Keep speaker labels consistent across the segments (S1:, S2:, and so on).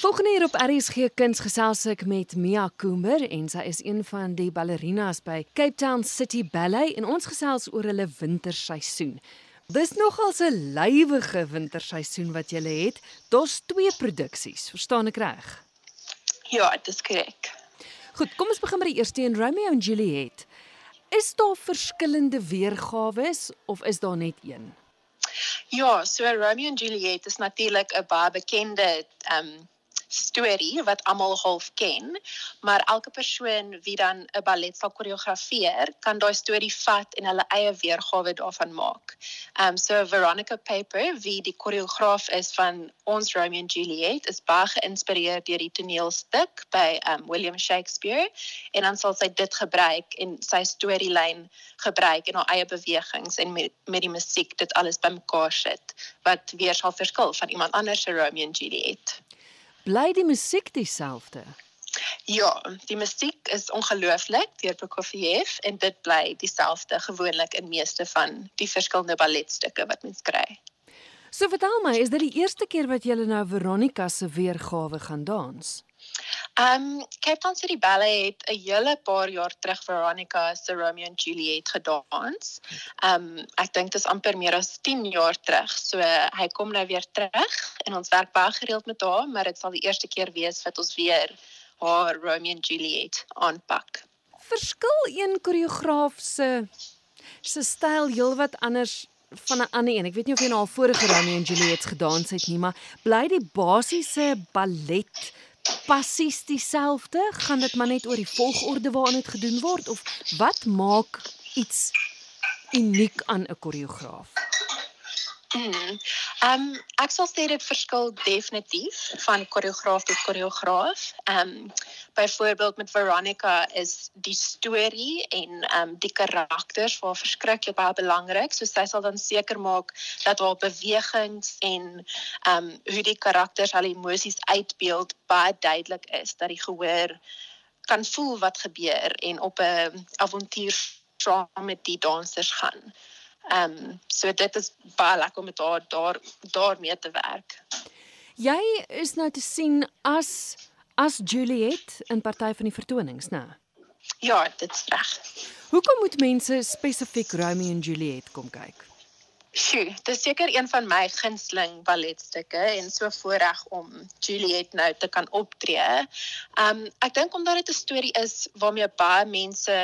S1: Volgende hier op RSG Kuns gesels ek met Mia Kumber en sy is een van die ballerinas by Cape Town City Ballet en ons gesels oor hulle winterseisoen. Dis nogal 'n lywige winterseisoen wat julle het. Daar's twee produksies, verstaan ek reg?
S2: Ja, dit is korrek.
S1: Goed, kom ons begin met die eerste een, Romeo en Juliet. Is daar verskillende weergawe of is daar net een?
S2: Ja, so Romeo en Juliet is natuurlik 'n baie bekende ehm um, storie wat almal half ken, maar elke persoon wie dan 'n ballet sal koreografeer, kan daai storie vat en hulle eie weergawe daarvan maak. Um so Veronica Paper, wie die koreograaf is van ons Romeo and Juliet, is baie geïnspireer deur die toneelstuk by um William Shakespeare en dan sal sy dit gebruik en sy storielyn gebruik en haar eie bewegings en met met die musiek dit alles bymekaar sit wat weer sal verskil van iemand anders se Romeo and Juliet.
S1: Bly die musiek dieselfde?
S2: Ja, die musiek is ongelooflik deur Prokofiev en dit bly dieselfde gewoonlik in meeste van die verskillende balletstukke wat mens kry.
S1: So vertel my, is dit die eerste keer wat jy nou Veronica se weergawe gaan dans?
S2: Ehm um, Cape Town City Ballet het 'n hele paar jaar terug Veronica se Romeo and Juliet gedans. Ehm um, ek dink dit is amper meer as 10 jaar terug. So hy kom nou weer terug en ons werk baie gereeld met haar, maar dit sal die eerste keer wees wat ons weer haar Romeo and Juliet aanpak.
S1: Verskil een koreograaf se se styl heelwat anders van 'n ander een. Ek weet nie of jy nou al vorige Romeo and Juliet gedans het nie, maar bly die basiese ballet passies dieselfde? Gaan dit maar net oor die volgorde waarin dit gedoen word of wat maak iets uniek aan 'n koreograaf?
S2: Mm. Ehm um, ek sal sê dit verskil definitief van koreograaf tot koreograaf. Ehm um, byvoorbeeld met Veronica is die storie en ehm um, die karakters vir verskriklik baie belangrik. So sy sal dan seker maak dat haar bewegings en ehm um, hoe die karakters al emosies uitbeeld baie duidelik is dat die gehoor kan voel wat gebeur en op 'n avontuur saam met die dansers gaan. Ehm um, so dit is baie lekker om met haar daar daarmee te werk.
S1: Jy is nou te sien as as Juliet in party van die vertonings, né?
S2: Ja, dit is reg.
S1: Hoekom moet mense spesifiek Romeo en Juliet kom kyk?
S2: Sjoe, dit is seker een van my gunsteling balletstukke en so voorreg om Juliet nou te kan optree. Um ek dink omdat dit 'n storie is waarmee baie mense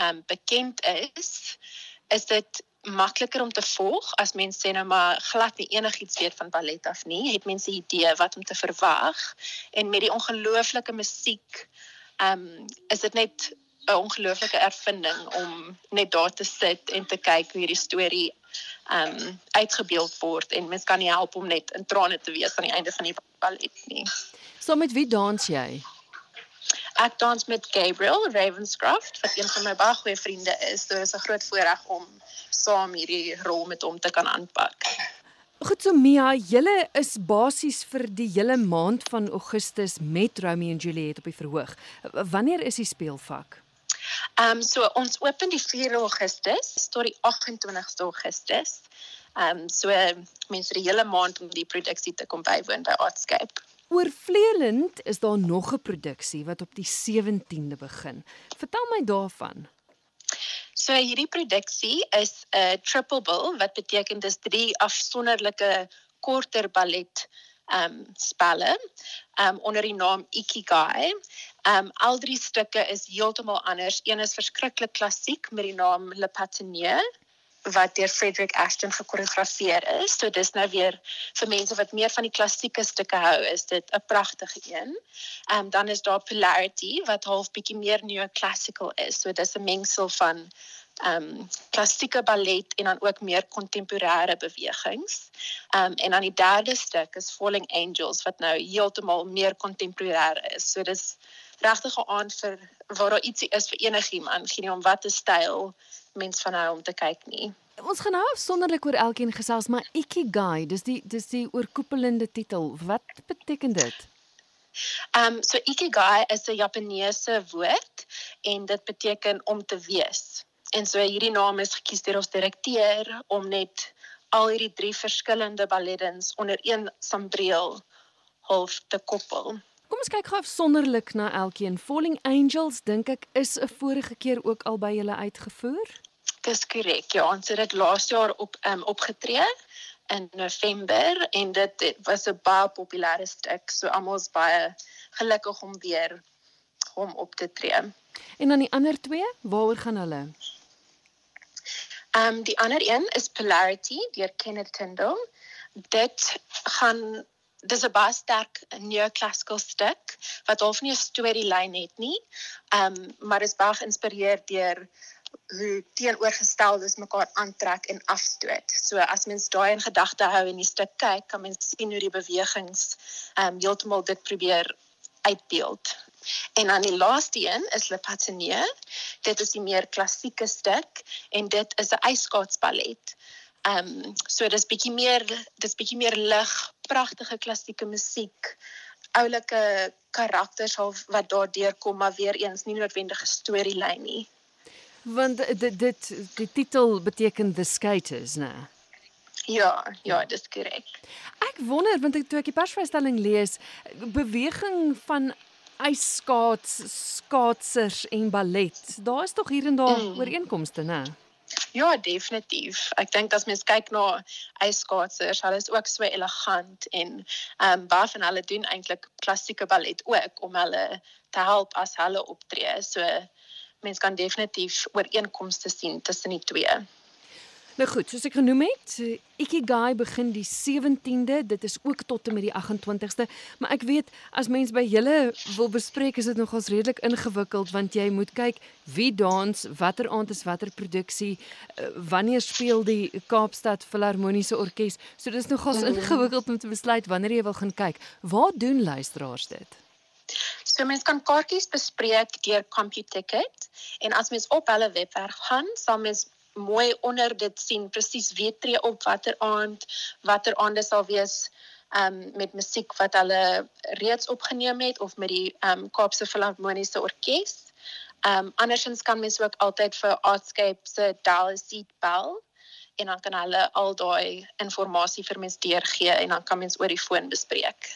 S2: um bekend is, is dit makliker om te volg as mense sê nou maar glad nie enigiets weet van ballet af nie, het mense idee wat om te verwag en met die ongelooflike musiek ehm um, is dit net 'n ongelooflike ervinding om net daar te sit en te kyk hoe hierdie storie ehm um, uitgebeeld word en mens kan nie help om net in trane te wees aan die einde van die ballet nie.
S1: So met wie dans jy?
S2: Ek dans met Gabriel Ravenscroft wat een van my baie goeie vriende is. Dit is 'n groot voorreg om saam hierdie rol met hom te kan aanpak.
S1: Goed so Mia, julle is basies vir die hele maand van Augustus met Romeo en Juliet op die verhoog. Wanneer is die speelvak?
S2: Ehm um, so ons open die 4 Augustus tot die 28ste Augustus. Ehm um, so mense die hele maand om die produksie te kom bywoon by Artscape.
S1: Oor Vleeland is daar nog 'n produksie wat op die 17de begin. Vertel my daarvan.
S2: So hierdie produksie is 'n triple bill wat beteken dis drie afsonderlike korter ballet um, spelle um, onder die naam Ikigai. Um, al drie stukke is heeltemal anders. Een is verskriklik klassiek met die naam Le Patineur wat deur Frederick Ashton gekoreografeer is. So dis nou weer vir mense wat meer van die klassieke stukke hou, is dit 'n pragtige een. Ehm um, dan is daar Polarity wat half bietjie meer neoclassical is. So dis 'n mengsel van ehm um, klassieke ballet en dan ook meer kontemporêre bewegings. Ehm um, en dan die derde stuk is Falling Angels wat nou heeltemal meer kontemporêr is. So dis regtig 'n aand vir waar daar ietsie is vir enigiemand, geen om watter styl mens van hom te kyk nie.
S1: Ons gaan nou afsonderlik oor elkeen gesels, maar Ikigai, dis die dis die oorkoepelende titel. Wat beteken dit?
S2: Ehm um, so Ikigai is 'n Japaneese woord en dit beteken om te wees. En so hierdie naam is gekies deur ons direkteur om net al hierdie drie verskillende ballettens onder een sambreel half te koppel.
S1: Kom ons kyk gou afsonderlik na elkeen. Falling Angels dink ek is 'n vorige keer ook al by julle uitgevoer.
S2: Dis korrek. Ja, ons het dit laas jaar op um, opgetree in November en dit, dit was 'n baie populêre stuk. So almal is baie gelukkig om weer hom op te tree.
S1: En dan die ander twee, waaroor gaan hulle?
S2: Um, die ander een is Polarity deur Kenneth Tindall. Dit gaan dis 'n baie sterk neoclassical stuk wat half nie 'n storielyn het nie. Um, maar is baie geïnspireer deur hoe teenoorgesteldes mekaar aantrek en afstoot. So as mens daai in gedagte hou en die stuk kyk, kan mens sien hoe die bewegings ehm um, heeltemal dit probeer uitbeeld. En dan die laaste een is Le Patineur. Dit is die meer klassieke stuk en dit is 'n ijskaatsballet. Ehm um, so dis bietjie meer dis bietjie meer lig, pragtige klassieke musiek, oulike karakters wat daardeur kom, maar weer eens nie noodwendige storielyn nie.
S1: Want dit dit die titel beteken The Skaters, né?
S2: Ja, ja, dis korrek.
S1: Ek wonder want ek toe ek die persvrystelling lees, beweging van ijskaats, skaatsers en ballet. Daar is tog hier en daar mm. ooreenkomste, né?
S2: Ja, definitief. Ek dink as mens kyk na ijskaatsers, hulle is ook so elegant en ehm um, baie van hulle doen eintlik klassieke ballet ook om hulle te help as hulle optree. So mens kan definitief ooreenkomste sien tussen die twee.
S1: Nou goed, soos ek genoem het, Ikigai begin die 17de, dit is ook tot en met die 28ste, maar ek weet as mens by julle wil bespreek is dit nogals redelik ingewikkeld want jy moet kyk wie dans, watter aand is watter produksie, eh, wanneer speel die Kaapstad Filharmoniese Orkees. So dis nogals mm. ingewikkeld om te besluit wanneer jy wil gaan kyk. Waar doen luisteraars dit?
S2: So mens kan kaartjies bespreek deur CompuTicket en as mens op hulle webwerf gaan, sal mens mooi onder dit sien presies wie tree op watter aand watter aande sal wees um met musiek wat hulle reeds opgeneem het of met die um Kaapse Filharmoniese Orkees. Um andersins kan mens ook altyd vir Artscape se Dallas Seat bel en dan kan hulle al daai inligting vir mens deurgee en dan kan mens oor die foon bespreek.